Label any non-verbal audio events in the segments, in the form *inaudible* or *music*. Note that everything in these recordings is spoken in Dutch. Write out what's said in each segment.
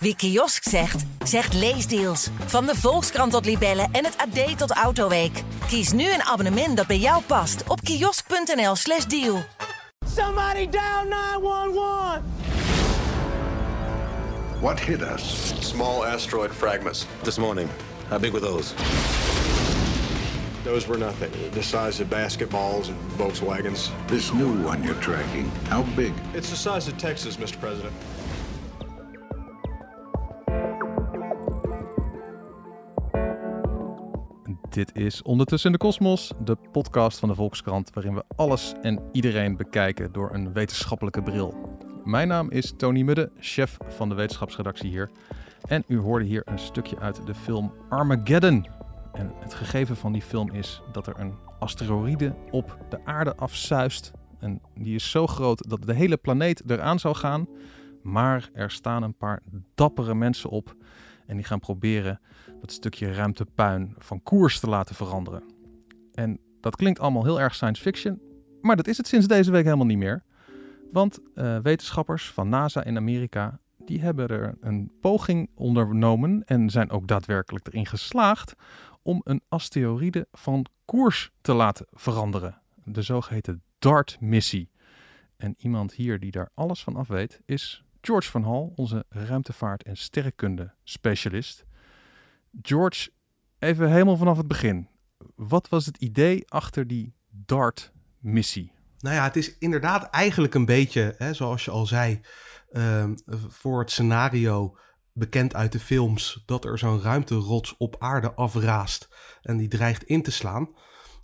Wie kiosk zegt, zegt leesdeals. Van de Volkskrant tot Libellen en het AD tot Autoweek. Kies nu een abonnement dat bij jou past op kiosk.nl/slash deal. Somebody down 911! What hit us? Small asteroid fragments. This morning. How big were those? Those were nothing. The size of basketballs and Volkswagens. This new one you're tracking, how big? It's the size of Texas, Mr. President. Dit is Ondertussen in de Kosmos, de podcast van de Volkskrant, waarin we alles en iedereen bekijken door een wetenschappelijke bril. Mijn naam is Tony Mudde, chef van de wetenschapsredactie hier. En u hoorde hier een stukje uit de film Armageddon. En het gegeven van die film is dat er een asteroïde op de aarde afzuist. En die is zo groot dat de hele planeet eraan zou gaan. Maar er staan een paar dappere mensen op. En die gaan proberen dat stukje ruimtepuin van koers te laten veranderen. En dat klinkt allemaal heel erg science fiction. Maar dat is het sinds deze week helemaal niet meer. Want uh, wetenschappers van NASA in Amerika die hebben er een poging ondernomen en zijn ook daadwerkelijk erin geslaagd om een asteroïde van koers te laten veranderen. De zogeheten DART-missie. En iemand hier die daar alles van af weet is George van Hal, onze ruimtevaart- en sterrenkunde specialist. George, even helemaal vanaf het begin. Wat was het idee achter die DART-missie? Nou ja, het is inderdaad eigenlijk een beetje, hè, zoals je al zei, uh, voor het scenario bekend uit de films dat er zo'n ruimterots op aarde afraast en die dreigt in te slaan.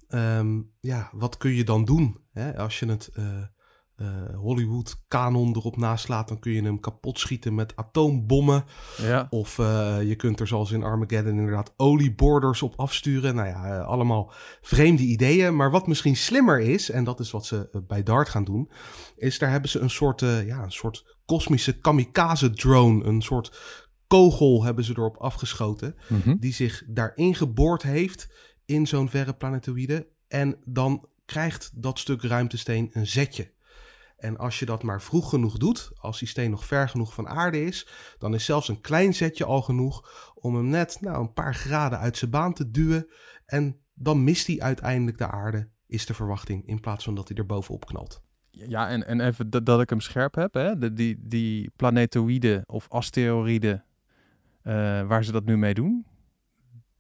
Um, ja, wat kun je dan doen hè? als je het uh, uh, Hollywood-kanon erop naslaat? Dan kun je hem kapot schieten met atoombommen. Ja. Of uh, je kunt er zoals in Armageddon inderdaad olieborders op afsturen. Nou ja, allemaal vreemde ideeën. Maar wat misschien slimmer is, en dat is wat ze bij DART gaan doen, is daar hebben ze een soort, ja, een soort kosmische kamikaze-drone. Een soort kogel hebben ze erop afgeschoten. Mhm. Die zich daarin geboord heeft in zo'n verre planetoïde. En dan krijgt dat stuk ruimtesteen een zetje. En als je dat maar vroeg genoeg doet, als die steen nog ver genoeg van aarde is, dan is zelfs een klein zetje al genoeg om hem net nou, een paar graden uit zijn baan te duwen. En dan mist hij uiteindelijk de aarde, is de verwachting, in plaats van dat hij er bovenop knalt. Ja, en, en even dat, dat ik hem scherp heb, hè? De, die, die planetoïden of asteroïden uh, waar ze dat nu mee doen,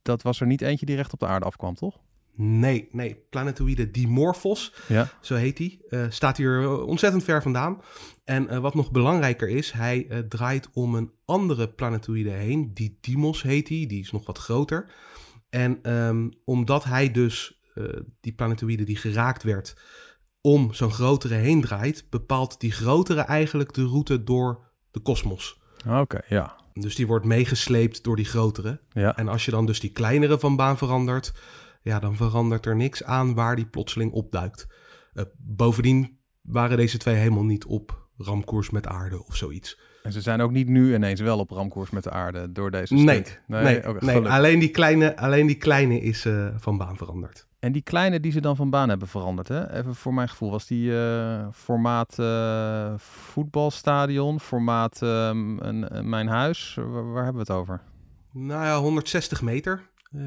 dat was er niet eentje die recht op de aarde afkwam, toch? Nee, nee. Planetoïde Dimorphos, ja. zo heet hij, uh, staat hier ontzettend ver vandaan. En uh, wat nog belangrijker is, hij uh, draait om een andere planetoïde heen. Die Dimos heet hij, die is nog wat groter. En um, omdat hij dus, die planetoïde die geraakt werd, om zo'n grotere heen draait, bepaalt die grotere eigenlijk de route door de kosmos. Oké, okay, ja. Dus die wordt meegesleept door die grotere. Ja. En als je dan dus die kleinere van baan verandert, ja, dan verandert er niks aan waar die plotseling opduikt. Uh, bovendien waren deze twee helemaal niet op ramkoers met aarde of zoiets. En ze zijn ook niet nu ineens wel op ramkoers met de aarde door deze nee. Nee, nee, okay, nee alleen, die kleine, alleen die kleine is uh, van baan veranderd. En die kleine die ze dan van baan hebben veranderd, hè? even voor mijn gevoel, was die uh, formaat uh, voetbalstadion, formaat um, een, een, mijn huis, waar, waar, hebben we het over? Nou ja, 160 meter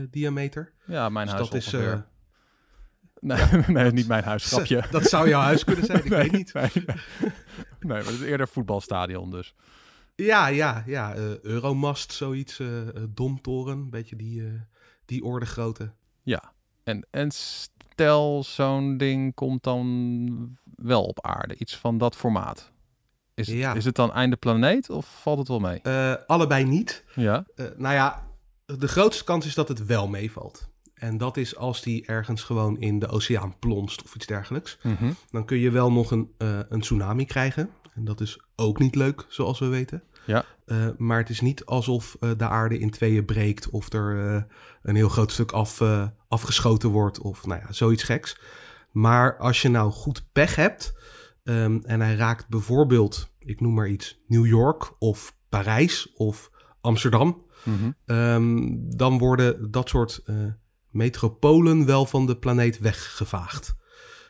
diameter. Ja, mijn dus huis dat ongeveer. is. Nee, *laughs* nee, niet mijn huis, *laughs* grapje. Dat zou jouw huis kunnen zijn, ik *laughs* nee, weet niet. Nee, nee. maar het is eerder voetbalstadion dus. Ja, ja, ja. Uh, Euromast, zoiets. Uh, Domtoren, een beetje die, uh, die orde grootte. Ja, en, en stel zo'n ding komt dan wel op aarde. Iets van dat formaat. Is, ja. is het dan einde planeet of valt het wel mee? Allebei niet. Ja. Nou ja, de grootste kans is dat het wel meevalt. En dat is als die ergens gewoon in de oceaan plonst of iets dergelijks. Mm -hmm. Dan kun je wel nog een, uh, een tsunami krijgen. En dat is ook niet leuk, zoals we weten. Ja. Uh, maar het is niet alsof uh, de aarde in tweeën breekt of er een heel groot stuk af, afgeschoten wordt of nou ja, zoiets geks. Maar als je nou goed pech hebt um, en hij raakt bijvoorbeeld, ik noem maar iets, New York of Parijs of Amsterdam, mm -hmm. um, dan worden dat soort metropolen wel van de planeet weggevaagd.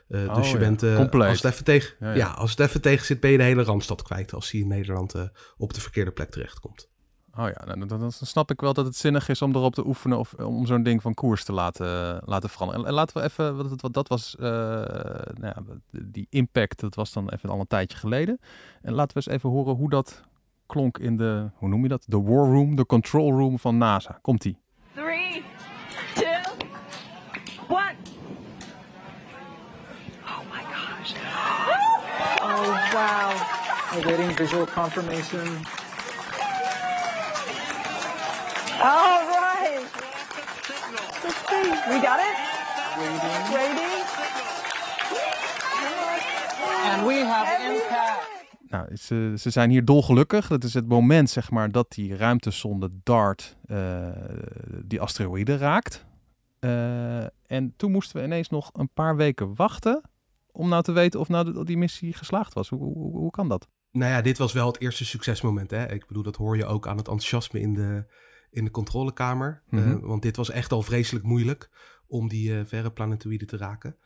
Uh, oh, dus je ja. bent, uh, Compleet. als, het even tegen, Ja, ja, ja. als het even tegen zit, ben je de hele Randstad kwijt als die in Nederland op de verkeerde plek terechtkomt. Oh ja, nou, dan, dan snap ik wel dat het zinnig is om erop te oefenen of om zo'n ding van koers te laten, laten veranderen. En laten we even, wat, wat dat was, uh, nou ja, die impact, dat was dan even al een tijdje geleden. En laten we eens even horen hoe dat klonk in de, hoe noem je dat? De war room, de control room van NASA. Komt-ie. Three, two, one. Oh my gosh. Oh wow. We're getting visual confirmation. All right. We got it? Waiting. Waiting. And we have impact. Nou, ze, ze zijn hier dolgelukkig. Dat is het moment, zeg maar, dat die ruimtesonde DART uh, die asteroïde raakt. Uh, en toen moesten we ineens nog een paar weken wachten om nou te weten of nou die missie geslaagd was. Hoe, hoe, hoe kan dat? Nou ja, dit was wel het eerste succesmoment. Hè? Ik bedoel, dat hoor je ook aan het enthousiasme in de, in de controlekamer. Mm -hmm. uh, want dit was echt al vreselijk moeilijk om die verre planetoïde te raken.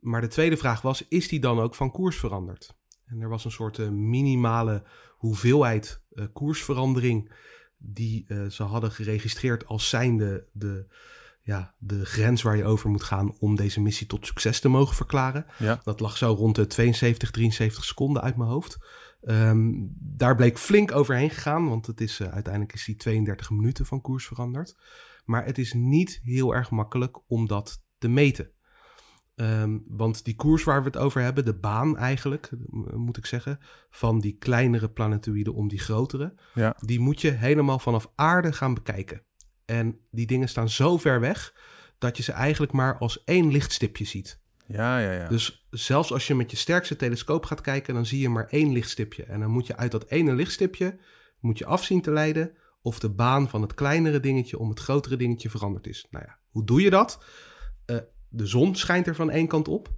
Maar de tweede vraag was, is die dan ook van koers veranderd? En er was een soort uh, minimale hoeveelheid koersverandering die ze hadden geregistreerd als zijnde de, ja, de grens waar je over moet gaan om deze missie tot succes te mogen verklaren. Ja. Dat lag zo rond de 72, 73 seconden uit mijn hoofd. Um, daar bleek flink overheen gegaan, want het is, uh, uiteindelijk is die 32 minuten van koers veranderd. Maar het is niet heel erg makkelijk om dat te meten. Um, want die koers waar we het over hebben, de baan eigenlijk, moet ik zeggen, van die kleinere planetoïden om die grotere, ja. die moet je helemaal vanaf aarde gaan bekijken. En die dingen staan zo ver weg dat je ze eigenlijk maar als één lichtstipje ziet. Ja, ja, ja. Dus zelfs als je met je sterkste telescoop gaat kijken, dan zie je maar één lichtstipje. En dan moet je uit dat ene lichtstipje moet je afzien te leiden of de baan van het kleinere dingetje om het grotere dingetje veranderd is. Nou ja, hoe doe je dat? De zon schijnt er van één kant op.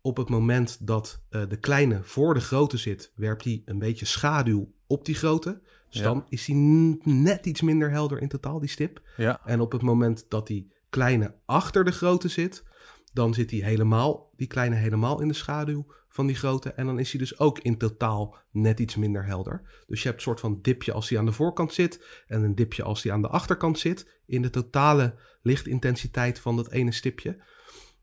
Op het moment dat uh, de kleine voor de grote zit, werpt hij een beetje schaduw op die grote. Dus Ja. dan is hij net iets minder helder in totaal, die stip. Ja, En op het moment dat die kleine achter de grote zit, dan zit die helemaal, die kleine helemaal in de schaduw van die grote. En dan is hij dus ook in totaal net iets minder helder. Dus je hebt een soort van dipje als hij aan de voorkant zit en een dipje als hij aan de achterkant zit in de totale lichtintensiteit van dat ene stipje.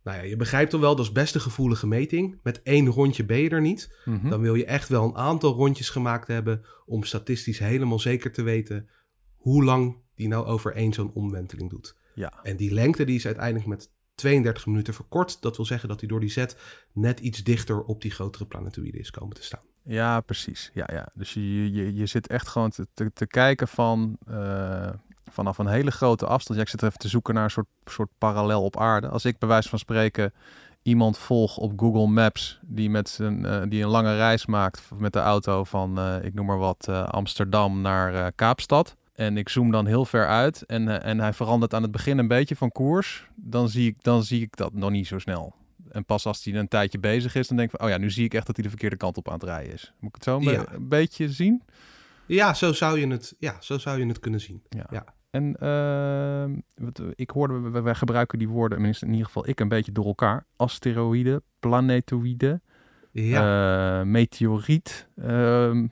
Nou ja, je begrijpt dan wel, dat is best een gevoelige meting. Met één rondje ben je er niet. Mhm. Dan wil je echt wel een aantal rondjes gemaakt hebben om statistisch helemaal zeker te weten hoe lang die nou over één zo'n omwenteling doet. ja. En die lengte die is uiteindelijk met 32 minuten verkort. Dat wil zeggen dat hij door die zet net iets dichter op die grotere planetoïde is komen te staan. Ja, precies. Ja, ja. Dus je, je, je zit echt gewoon te, te, kijken van, eh, vanaf een hele grote afstand. Ja, ik zit even te zoeken naar een soort, soort parallel op aarde. Als ik bij wijze van spreken iemand volg op Google Maps die, met zijn, eh, die een lange reis maakt met de auto van, eh, ik noem maar wat, Amsterdam naar Kaapstad. En ik zoom dan heel ver uit en, eh, en hij verandert aan het begin een beetje van koers. Dan zie, ik, dan zie ik dat nog niet zo snel. En pas als hij een tijdje bezig is, dan denk ik van... oh ja, nu zie ik echt dat hij de verkeerde kant op aan het rijden is. Moet ik het zo een, be- Ja. een beetje zien? Ja, zo zou je het, ja, zo zou je het kunnen zien. Ja. Ja. En ehm, wat, ik hoorde, wij, gebruiken die woorden, in ieder geval ik een beetje door elkaar. Asteroïde, planetoïde, Ja, eh, meteoriet, ehm,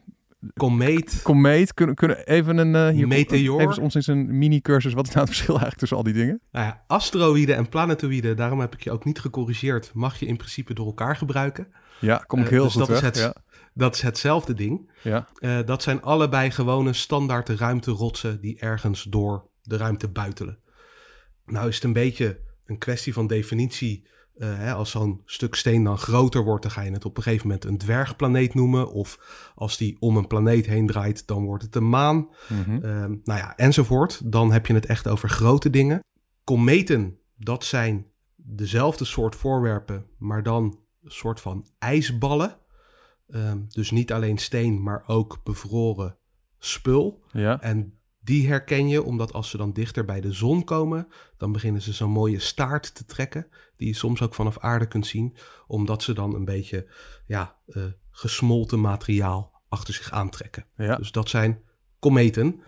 komeet. komeet. Kunnen kunnen even een... eh, hier, Meteor. Even ons eens een mini-cursus. Wat is nou het verschil eigenlijk tussen al die dingen? Nou ja, asteroïden en planetoïden, daarom heb ik je ook niet gecorrigeerd, mag je in principe door elkaar gebruiken. Ja, kom ik Eh, heel dus goed dat is het- Ja, Dat is hetzelfde ding. ja. Eh, dat zijn allebei gewone standaard ruimterotsen die ergens door de ruimte buitelen. Nou is het een beetje een kwestie van definitie. Eh, hè, als zo'n stuk steen dan groter wordt, dan ga je het op een gegeven moment een dwergplaneet noemen. Of als die om een planeet heen draait, dan wordt het een maan. Mhm. Ehm, nou ja, enzovoort. Dan heb je het echt over grote dingen. Kometen, dat zijn dezelfde soort voorwerpen, maar dan een soort van ijsballen. Ehm, dus niet alleen steen, maar ook bevroren spul. ja. En die herken je omdat als ze dan dichter bij de zon komen, dan beginnen ze zo'n mooie staart te trekken, die je soms ook vanaf aarde kunt zien, omdat ze dan een beetje ja, eh, gesmolten materiaal achter zich aantrekken. Ja. Dus dat zijn kometen.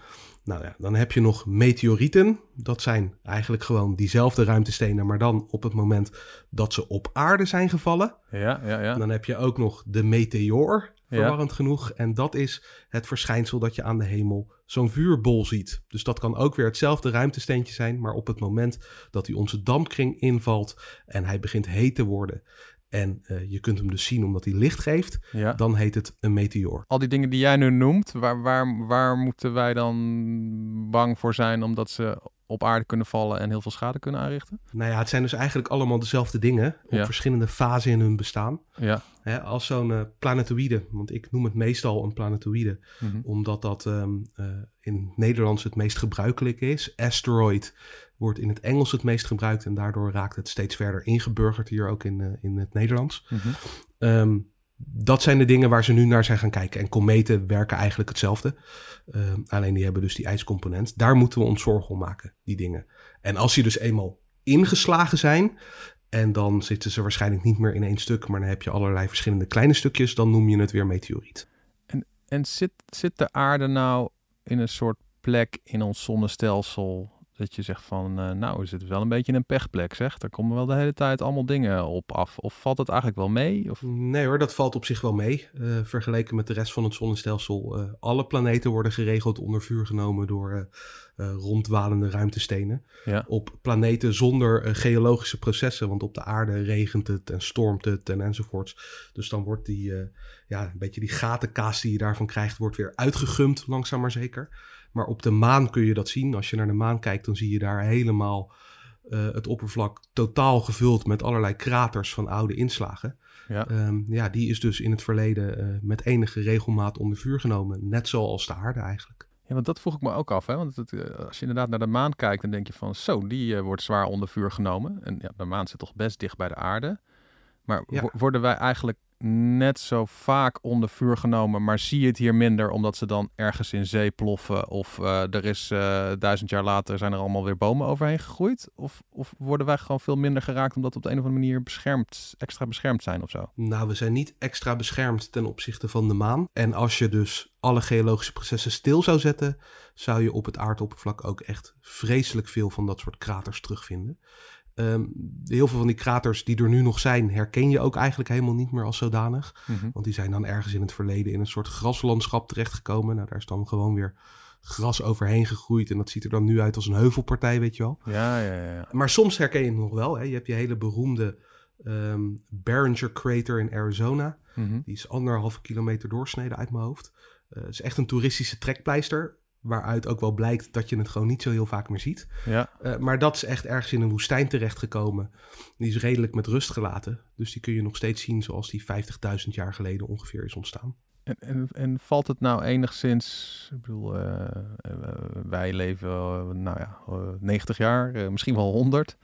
Nou ja, dan heb je nog meteorieten. Dat zijn eigenlijk gewoon diezelfde ruimtestenen, maar dan op het moment dat ze op aarde zijn gevallen. Ja, ja, ja. Dan heb je ook nog de meteor, Ja. verwarrend genoeg. En dat is het verschijnsel dat je aan de hemel zo'n vuurbol ziet. Dus dat kan ook weer hetzelfde ruimtesteentje zijn, maar op het moment dat hij onze dampkring invalt en hij begint heet te worden en eh, je kunt hem dus zien omdat hij licht geeft, Ja. dan heet het een meteoor. Al die dingen die jij nu noemt, waar, waar, waar moeten wij dan bang voor zijn omdat ze op aarde kunnen vallen en heel veel schade kunnen aanrichten? Nou ja, het zijn dus eigenlijk allemaal dezelfde dingen op Ja. verschillende fasen in hun bestaan. Ja. Hè, als zo'n eh, planetoïde, want ik noem het meestal een planetoïde, Mhm. omdat dat ehm, eh, in het Nederlands het meest gebruikelijk is. Asteroid wordt in het Engels het meest gebruikt en daardoor raakt het steeds verder ingeburgerd hier ook in, eh, in het Nederlands. Mhm. Ehm, dat zijn de dingen waar ze nu naar zijn gaan kijken. En kometen werken eigenlijk hetzelfde. Ehm, alleen die hebben dus die ijscomponent. Daar moeten we ons zorgen om maken, die dingen. En als die dus eenmaal ingeslagen zijn... en dan zitten ze waarschijnlijk niet meer in één stuk... maar dan heb je allerlei verschillende kleine stukjes... dan noem je het weer meteoriet. En zit, zit de aarde nou in een soort plek in ons zonnestelsel dat je zegt van, eh, nou is het wel een beetje een pechplek zeg. Er komen wel de hele tijd allemaal dingen op af. Of valt het eigenlijk wel mee? Of... Nee hoor, dat valt op zich wel mee. Eh, vergeleken met de rest van het zonnestelsel. eh, alle planeten worden geregeld onder vuur genomen door ronddwalende ruimtestenen. Ja. Op planeten zonder geologische processen. Want op de aarde regent het en stormt het en enzovoorts. Dus dan wordt die, ja, een beetje die gatenkaas die je daarvan krijgt, wordt weer uitgegumd, langzaam maar zeker. Maar op de maan kun je dat zien. Als je naar de maan kijkt, dan zie je daar helemaal eh, het oppervlak totaal gevuld met allerlei kraters van oude inslagen. Ja. Ehm, ja, die is dus in het verleden eh, met enige regelmaat onder vuur genomen. Net zoals de aarde eigenlijk. Ja, want dat vroeg ik me ook af. Hè? Want het, eh, als je inderdaad naar de maan kijkt, dan denk je van zo, die wordt zwaar onder vuur genomen. En ja, de maan zit toch best dicht bij de aarde. Maar Ja. worden wij eigenlijk net zo vaak onder vuur genomen, maar zie je het hier minder omdat ze dan ergens in zee ploffen? Of eh, er is eh, duizend jaar later zijn er allemaal weer bomen overheen gegroeid? Of, of worden wij gewoon veel minder geraakt omdat we op de een of andere manier beschermd, extra beschermd zijn of zo? Nou, we zijn niet extra beschermd ten opzichte van de maan. En als je dus alle geologische processen stil zou zetten, zou je op het aardoppervlak ook echt vreselijk veel van dat soort kraters terugvinden. Ehm, heel veel van die kraters die er nu nog zijn, herken je ook eigenlijk helemaal niet meer als zodanig. Mhm. Want die zijn dan ergens in het verleden in een soort graslandschap terechtgekomen. Nou, daar is dan gewoon weer gras overheen gegroeid. En dat ziet er dan nu uit als een heuvelpartij, weet je wel. Ja, ja, ja. Maar soms herken je het nog wel. Hè? Je hebt je hele beroemde ehm Barringer Crater in Arizona. Mhm. Die is anderhalve kilometer doorsneden uit mijn hoofd. Eh, Het is echt een toeristische trekpleister. Waaruit ook wel blijkt dat je het gewoon niet zo heel vaak meer ziet. ja. Eh, maar dat is echt ergens in een woestijn terechtgekomen. Die is redelijk met rust gelaten. Dus die kun je nog steeds zien zoals die 50.000 jaar geleden ongeveer is ontstaan. En, en, en valt het nou enigszins, ik bedoel, eh, eh, wij leven, nou ja, eh, 90 jaar, misschien wel 100.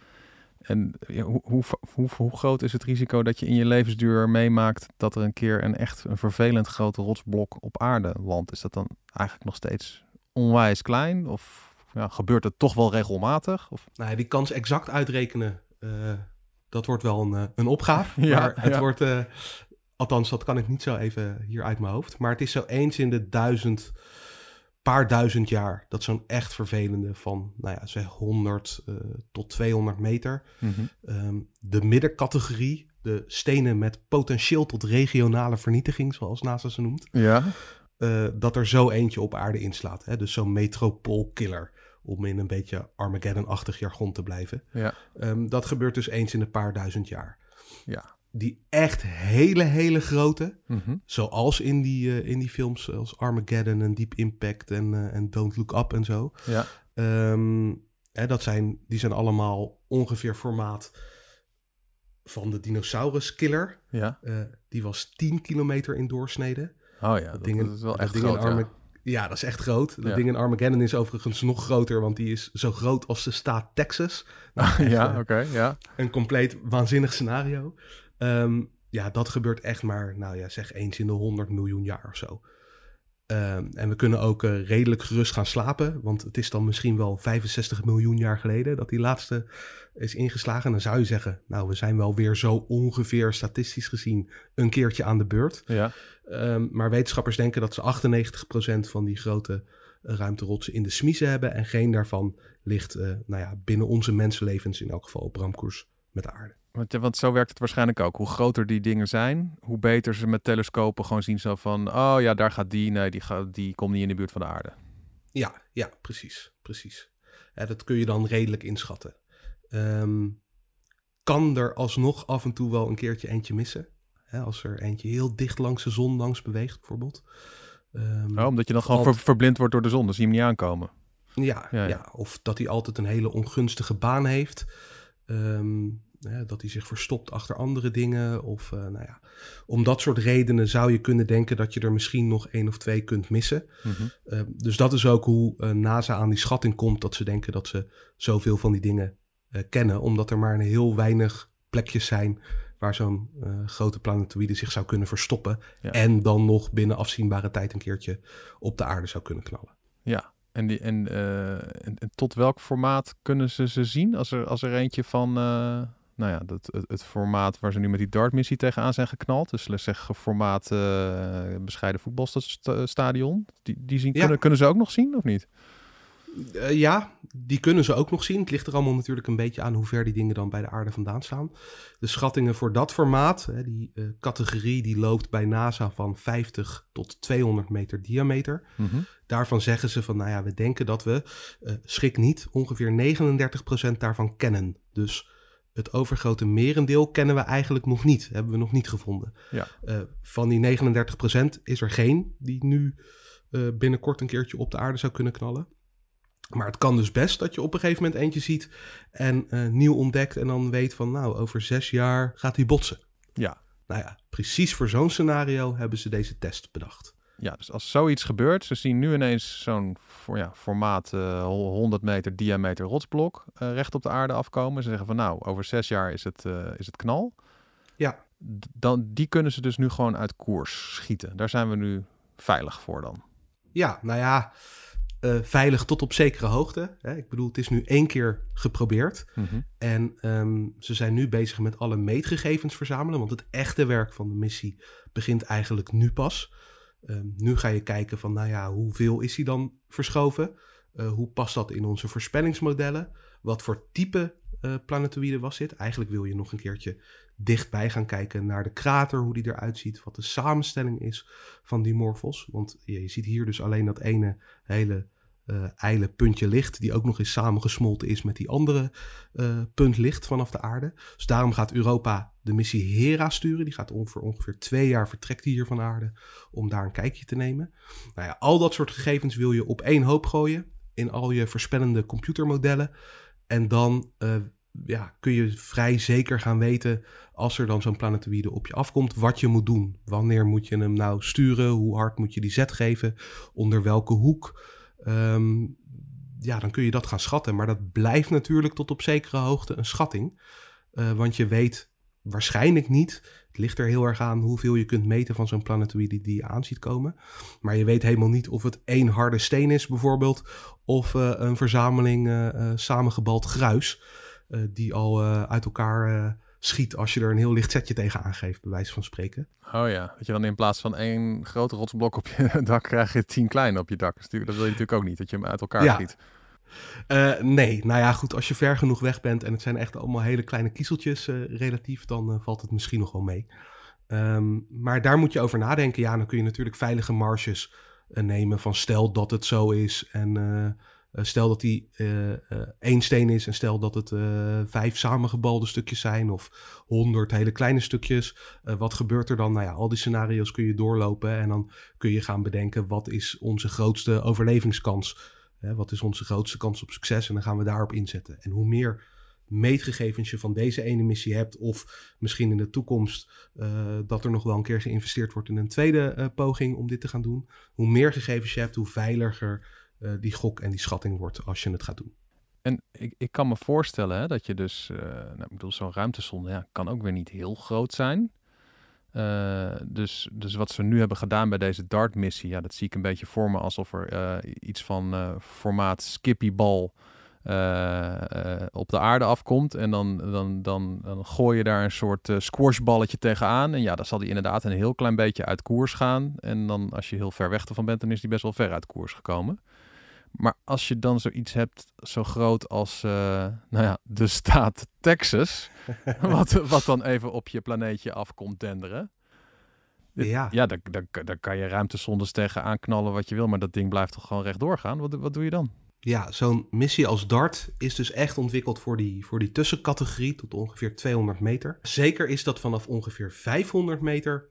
En ja, hoe, hoe, hoe, hoe groot is het risico dat je in je levensduur meemaakt dat er een keer een echt een vervelend groot rotsblok op aarde landt? Is dat dan eigenlijk nog steeds onwijs klein? Of ja, gebeurt het toch wel regelmatig? Of... Nou, die kans exact uitrekenen, eh, dat wordt wel een, eh, een opgave. *laughs* Ja, maar het ja. wordt, eh, althans, dat kan ik niet zo even hier uit mijn hoofd. Maar het is zo eens in de duizend, paar duizend jaar, dat zo'n echt vervelende van, nou ja, zeg 100 eh, tot 200 meter. Mhm. Ehm, de middencategorie, de stenen met potentieel tot regionale vernietiging, zoals NASA ze noemt. Ja, eh, dat er zo eentje op aarde inslaat. Hè? Dus zo'n metropoolkiller, om in een beetje Armageddon-achtig jargon te blijven. ja, Ehm, dat gebeurt dus eens in een paar duizend jaar. ja. Die echt hele, hele grote, Mhm. zoals in die, eh, in die films zoals Armageddon en Deep Impact en, eh, en Don't Look Up en zo. ja. Ehm, hè, dat zijn, die zijn allemaal ongeveer formaat van de dinosaurus-killer. ja. Die was 10 kilometer in doorsnede. Oh ja, dat, ding in- dat is wel echt groot. ja. Arma- ja. dat is echt groot. Dat Ja. ding in Armageddon is overigens nog groter, want die is zo groot als de staat Texas. *laughs* Nou, echt, ja, eh, oké, ja. Een compleet waanzinnig scenario. Ehm, ja, dat gebeurt echt maar, nou ja, zeg eens in de 100 miljoen jaar of zo. Ehm, en we kunnen ook eh, redelijk gerust gaan slapen, want het is dan misschien wel 65 miljoen jaar geleden dat die laatste is ingeslagen. En dan zou je zeggen, nou, we zijn wel weer zo ongeveer statistisch gezien een keertje aan de beurt. Ja, Ehm, maar wetenschappers denken dat ze 98% van die grote eh, ruimterotsen in de smiezen hebben. En geen daarvan ligt eh, nou ja, binnen onze mensenlevens in elk geval op ramkoers met de aarde. Want, ja, want zo werkt het waarschijnlijk ook. Hoe groter die dingen zijn, hoe beter ze met telescopen gewoon zien zo van... Oh ja, daar gaat die. Nee, die, gaat, die komt niet in de buurt van de aarde. Ja, ja, precies. precies. Ja, dat kun je dan redelijk inschatten. Ehm, kan er alsnog af en toe wel een keertje eentje missen? Hè, als er eentje heel dicht langs de zon langs beweegt, bijvoorbeeld. Ehm, Oh, omdat je dan gewoon verblind wordt door de zon, dan zie je hem niet aankomen. Ja, Ja, ja, ja. of dat hij altijd een hele ongunstige baan heeft. Ehm, hè, dat hij zich verstopt achter andere dingen. Of eh, nou ja, om dat soort redenen zou je kunnen denken dat je er misschien nog één of twee kunt missen. Mhm. Ehm, dus dat is ook hoe eh, NASA aan die schatting komt dat ze denken dat ze zoveel van die dingen eh, kennen. Omdat er maar een heel weinig plekjes zijn waar zo'n eh, grote planetoïde zich zou kunnen verstoppen. Ja. En dan nog binnen afzienbare tijd een keertje op de aarde zou kunnen knallen. Ja, en, die, en, eh, en, en tot welk formaat kunnen ze ze zien? Als er, als er eentje van, eh, nou ja, dat, het, het formaat waar ze nu met die DART-missie tegenaan zijn geknald. Dus let's zeggen formaat eh, bescheiden voetbalstadion. Die, die zien, Ja. kunnen, kunnen ze ook nog zien of niet? Eh, ja, die kunnen ze ook nog zien. Het ligt er allemaal natuurlijk een beetje aan hoe ver die dingen dan bij de aarde vandaan staan. De schattingen voor dat formaat, hè, die eh, categorie, die loopt bij NASA van 50 tot 200 meter diameter. Mhm. Daarvan zeggen ze van, nou ja, we denken dat we, schrik niet, ongeveer 39% daarvan kennen. Dus het overgrote merendeel kennen we eigenlijk nog niet, hebben we nog niet gevonden. Ja. Eh, van die 39% is er geen die nu eh, binnenkort een keertje op de aarde zou kunnen knallen. Maar het kan dus best dat je op een gegeven moment eentje ziet en eh, nieuw ontdekt en dan weet van, nou, over zes jaar gaat die botsen. Ja. Nou ja, precies voor zo'n scenario hebben ze deze test bedacht. Ja, dus als zoiets gebeurt, ze zien nu ineens zo'n voor, ja, formaat eh, 100 meter diameter rotsblok eh, recht op de aarde afkomen. Ze zeggen van nou, over zes jaar is het, eh, is het knal. Ja. D- Dan, die kunnen ze dus nu gewoon uit koers schieten. Daar zijn we nu veilig voor dan. Ja, nou ja, eh, veilig tot op zekere hoogte. Hè. Ik bedoel, het is nu één keer geprobeerd. Mhm. En ehm, ze zijn nu bezig met alle meetgegevens verzamelen. Want het echte werk van de missie begint eigenlijk nu pas. Ehm, nu ga je kijken van, nou ja, hoeveel is hij dan verschoven? Eh, hoe past dat in onze voorspellingsmodellen? Wat voor type eh planetoïde was dit? Eigenlijk wil je nog een keertje dichtbij gaan kijken naar de krater, hoe die eruit ziet, wat de samenstelling is van die morfos. Want je ziet hier dus alleen dat ene hele eh ijle puntje licht, die ook nog eens samengesmolten is met die andere eh, punt licht vanaf de aarde. Dus daarom gaat Europa de missie Hera sturen. Die gaat ongeveer, ongeveer twee jaar vertrekt die hier van aarde om daar een kijkje te nemen. Nou ja, al dat soort gegevens wil je op één hoop gooien in al je voorspellende computermodellen. En dan eh, ja, kun je vrij zeker gaan weten als er dan zo'n planetoïde op je afkomt, wat je moet doen. Wanneer moet je hem nou sturen? Hoe hard moet je die zet geven? Onder welke hoek? Ehm, ja, dan kun je dat gaan schatten. Maar dat blijft natuurlijk tot op zekere hoogte een schatting. Eh, want je weet waarschijnlijk niet. Het ligt er heel erg aan hoeveel je kunt meten van zo'n planetoïde die je aan ziet komen. Maar je weet helemaal niet of het één harde steen is, bijvoorbeeld. Of eh, een verzameling eh, samengebald gruis. die al uit elkaar schiet als je er een heel licht setje tegen aangeeft, bij wijze van spreken. Oh ja, dat je dan in plaats van één grote rotsblok op je *laughs* dak krijg je tien kleine op je dak. Dat, natuurlijk- dat wil je natuurlijk ook niet, dat je hem uit elkaar Ja. schiet. Eh, nee, nou ja, goed, als je ver genoeg weg bent en het zijn echt allemaal hele kleine kiezeltjes eh, relatief, dan eh, valt het misschien nog wel mee. Ehm, maar daar moet je over nadenken. Ja, dan kun je natuurlijk veilige marges nemen van stel dat het zo is en eh, stel dat die eh, eh, één steen is en stel dat het vijf samengebalde stukjes zijn of honderd hele kleine stukjes. Wat gebeurt er dan? Nou ja, al die scenario's kun je doorlopen en dan kun je gaan bedenken wat is onze grootste overlevingskans Hè, wat is onze grootste kans op succes? En dan gaan we daarop inzetten. En hoe meer meetgegevens je van deze ene missie hebt, of misschien in de toekomst dat er nog wel een keer geïnvesteerd wordt in een tweede poging om dit te gaan doen, hoe meer gegevens je hebt, hoe veiliger eh, die gok en die schatting wordt als je het gaat doen. En ik, ik kan me voorstellen hè, dat je dus, eh, nou, ik bedoel, zo'n ruimtesonde ja, kan ook weer niet heel groot zijn. Eh, dus, dus wat ze nu hebben gedaan bij deze DART-missie, ja, dat zie ik een beetje voor me alsof er iets van eh, formaat Skippy-bal op de aarde afkomt. En dan, dan, dan, dan gooi je daar een soort squashballetje tegenaan. En ja, dan zal die inderdaad een heel klein beetje uit koers gaan. En dan als je heel ver weg ervan bent, dan is die best wel ver uit koers gekomen. Maar als je dan zoiets hebt zo groot als eh, nou ja, de staat Texas, *laughs* wat, wat dan even op je planeetje afkomt denderen. Ja. Ja, daar, daar, daar kan je ruimtesondes tegen aanknallen wat je wil, maar dat ding blijft toch gewoon rechtdoor gaan? Wat, wat doe je dan? Ja, zo'n missie als DART is dus echt ontwikkeld voor die, voor die tussencategorie tot ongeveer 200 meter. Zeker is dat vanaf ongeveer 500 meter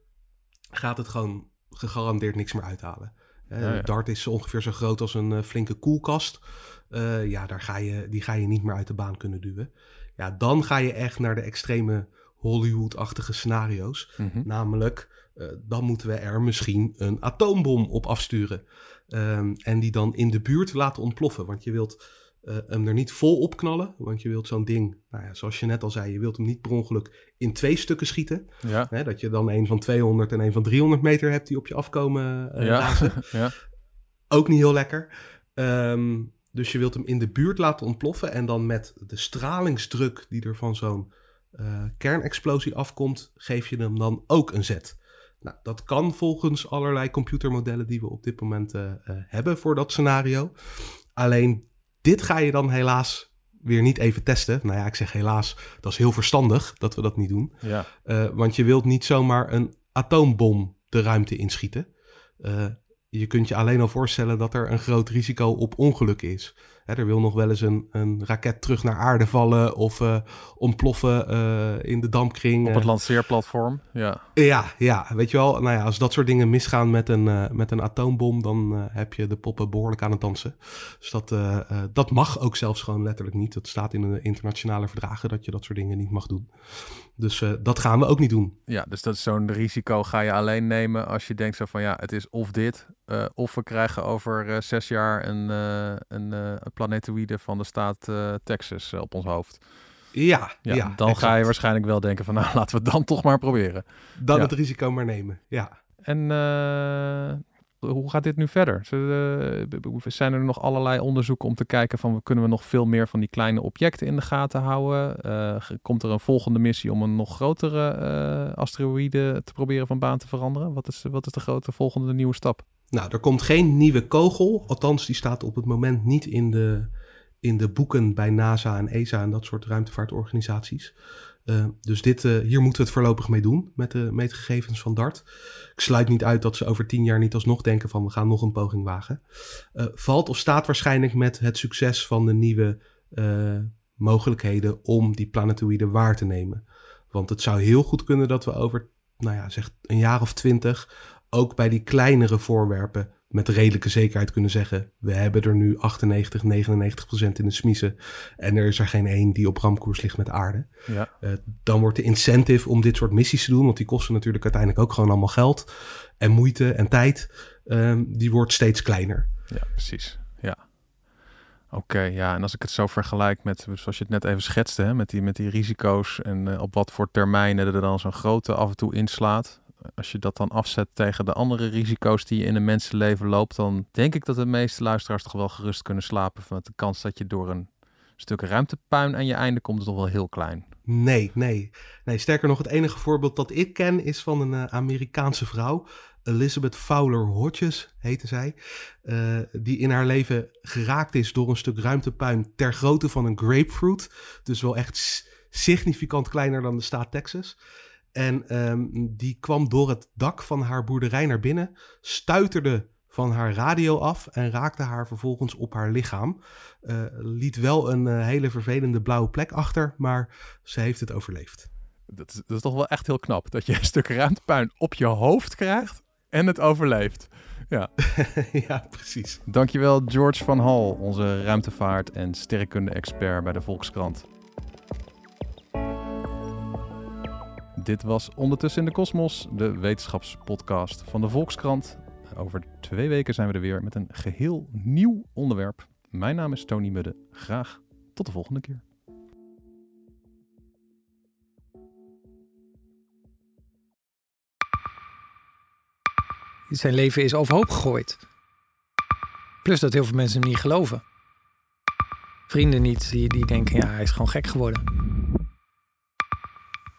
gaat het gewoon gegarandeerd niks meer uithalen. Ja, ja. DART is ongeveer zo groot als een eh, flinke koelkast. Eh, ja, daar ga je, die ga je niet meer uit de baan kunnen duwen. Ja, dan ga je echt naar de extreme Hollywood-achtige scenario's. Mhm. Namelijk, eh, dan moeten we er misschien een atoombom op afsturen. Ehm, en die dan in de buurt laten ontploffen. Want je wilt eh, hem er niet vol op knallen. Want je wilt zo'n ding, nou ja, zoals je net al zei, je wilt hem niet per ongeluk in twee stukken schieten. Ja, Hè, dat je dan een van 200 en een van 300 meter hebt die op je afkomen eh ja. *laughs* ja. Ook niet heel lekker. Ehm, dus je wilt hem in de buurt laten ontploffen. En dan met de stralingsdruk die er van zo'n eh, kernexplosie afkomt, geef je hem dan ook een zet. Nou, dat kan volgens allerlei computermodellen die we op dit moment hebben voor dat scenario. Alleen dit ga je dan helaas weer niet even testen. Nou ja, ik zeg helaas, dat is heel verstandig dat we dat niet doen. ja. Eh, want je wilt niet zomaar een atoombom de ruimte inschieten. Eh, je kunt je alleen al voorstellen dat er een groot risico op ongeluk is. Hè, er wil nog wel eens een, een raket terug naar aarde vallen of eh, ontploffen eh, in de dampkring. Op het lanceerplatform. Ja. Ja, ja, weet je wel. Nou ja, als dat soort dingen misgaan met een, eh, met een atoombom, dan heb je de poppen behoorlijk aan het dansen. Dus dat, dat mag ook zelfs gewoon letterlijk niet. Het staat in de internationale verdragen dat je dat soort dingen niet mag doen. Dus dat gaan we ook niet doen. ja, dus dat is zo'n risico ga je alleen nemen als je denkt zo van ja, het is of dit, eh, of we krijgen over eh, zes jaar een, eh een, planetoïde van de staat Texas op ons hoofd. Ja, Ja, ja, dan ga je waarschijnlijk wel denken van *laughs* nou, laten we het dan toch maar proberen. Dan ja. het risico maar nemen. Ja. En hoe gaat dit nu verder? Zijn er nog allerlei onderzoeken om te kijken van kunnen we nog veel meer van die kleine objecten in de gaten houden? Komt er een volgende missie om een nog grotere eh asteroïde te proberen van baan te veranderen? Wat is, wat is de grote volgende nieuwe stap? Nou, er komt geen nieuwe kogel. Althans, die staat op het moment niet in de, in de boeken bij NASA en ESA en dat soort ruimtevaartorganisaties. Eh, dus dit, eh, hier moeten we het voorlopig mee doen met de meetgegevens van DART. Ik sluit niet uit dat ze over tien jaar niet alsnog denken van we gaan nog een poging wagen. Eh, valt of staat waarschijnlijk met het succes van de nieuwe mogelijkheden om die planetoïden waar te nemen. Want het zou heel goed kunnen dat we over, nou ja, zeg een jaar of twintig ook bij die kleinere voorwerpen met redelijke zekerheid kunnen zeggen: we hebben er nu 98, 99 procent in de smiezen en er is er geen één die op ramkoers ligt met aarde. Ja, Eh, dan wordt de incentive om dit soort missies te doen, want die kosten natuurlijk uiteindelijk ook gewoon allemaal geld en moeite en tijd, ehm, die wordt steeds kleiner. ja precies. Ja. Oké, ja. En als ik het zo vergelijk met, zoals je het net even schetste, hè, met, die, met die risico's en eh, op wat voor termijnen er dan zo'n grote af en toe inslaat. Als je dat dan afzet tegen de andere risico's die je in een mensenleven loopt, dan denk ik dat de meeste luisteraars toch wel gerust kunnen slapen. Van de kans dat je door een stuk ruimtepuin aan je einde komt, is toch wel heel klein. Nee, nee. Nee, sterker nog, het enige voorbeeld dat ik ken is van een eh, Amerikaanse vrouw. Elizabeth Fowler Hodges heette zij. eh, die in haar leven geraakt is door een stuk ruimtepuin ter grootte van een grapefruit. Dus wel echt significant kleiner dan de staat Texas. En ehm, die kwam door het dak van haar boerderij naar binnen, stuiterde van haar radio af en raakte haar vervolgens op haar lichaam. Eh, liet wel een eh, hele vervelende blauwe plek achter, maar ze heeft het overleefd. Dat is, dat is toch wel echt heel knap. Dat je een stuk ruimtepuin op je hoofd krijgt en het overleeft. Ja. *laughs* ja, precies. Dankjewel George van Hal, onze ruimtevaart- en sterrenkunde-expert bij de Volkskrant. Dit was Ondertussen in de Kosmos, de wetenschapspodcast van de Volkskrant. Over twee weken zijn we er weer met een geheel nieuw onderwerp. Mijn naam is Tony Mudde. Graag tot de volgende keer. Zijn leven is overhoop gegooid. Plus dat heel veel mensen hem niet geloven. Vrienden niet, die, die denken, ja, hij is gewoon gek geworden.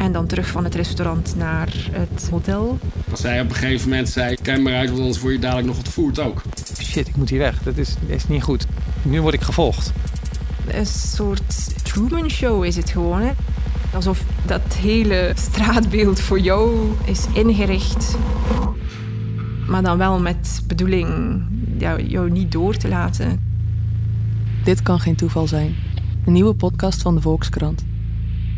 En dan terug van het restaurant naar het hotel. Als zij op een gegeven moment zei, kijk maar uit, want anders word je dadelijk nog ontvoerd ook. Shit, ik moet hier weg. Dat is, is niet goed. Nu word ik gevolgd. Een soort Truman Show is het gewoon. Hè? Alsof dat hele straatbeeld voor jou is ingericht. Maar dan wel met bedoeling ja, jou niet door te laten. Dit kan geen toeval zijn. Een nieuwe podcast van de Volkskrant.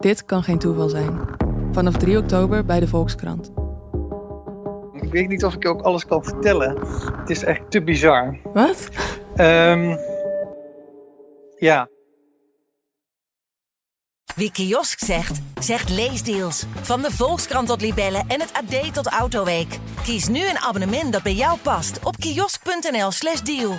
Dit kan geen toeval zijn. Vanaf 3 oktober bij de Volkskrant. Ik weet niet of ik je ook alles kan vertellen. Het is echt te bizar. Wat? Ehm, ja. Wie kiosk zegt, zegt leesdeals. Van de Volkskrant tot Libellen en het AD tot Autoweek. Kies nu een abonnement dat bij jou past op kiosk.nl/slash deal.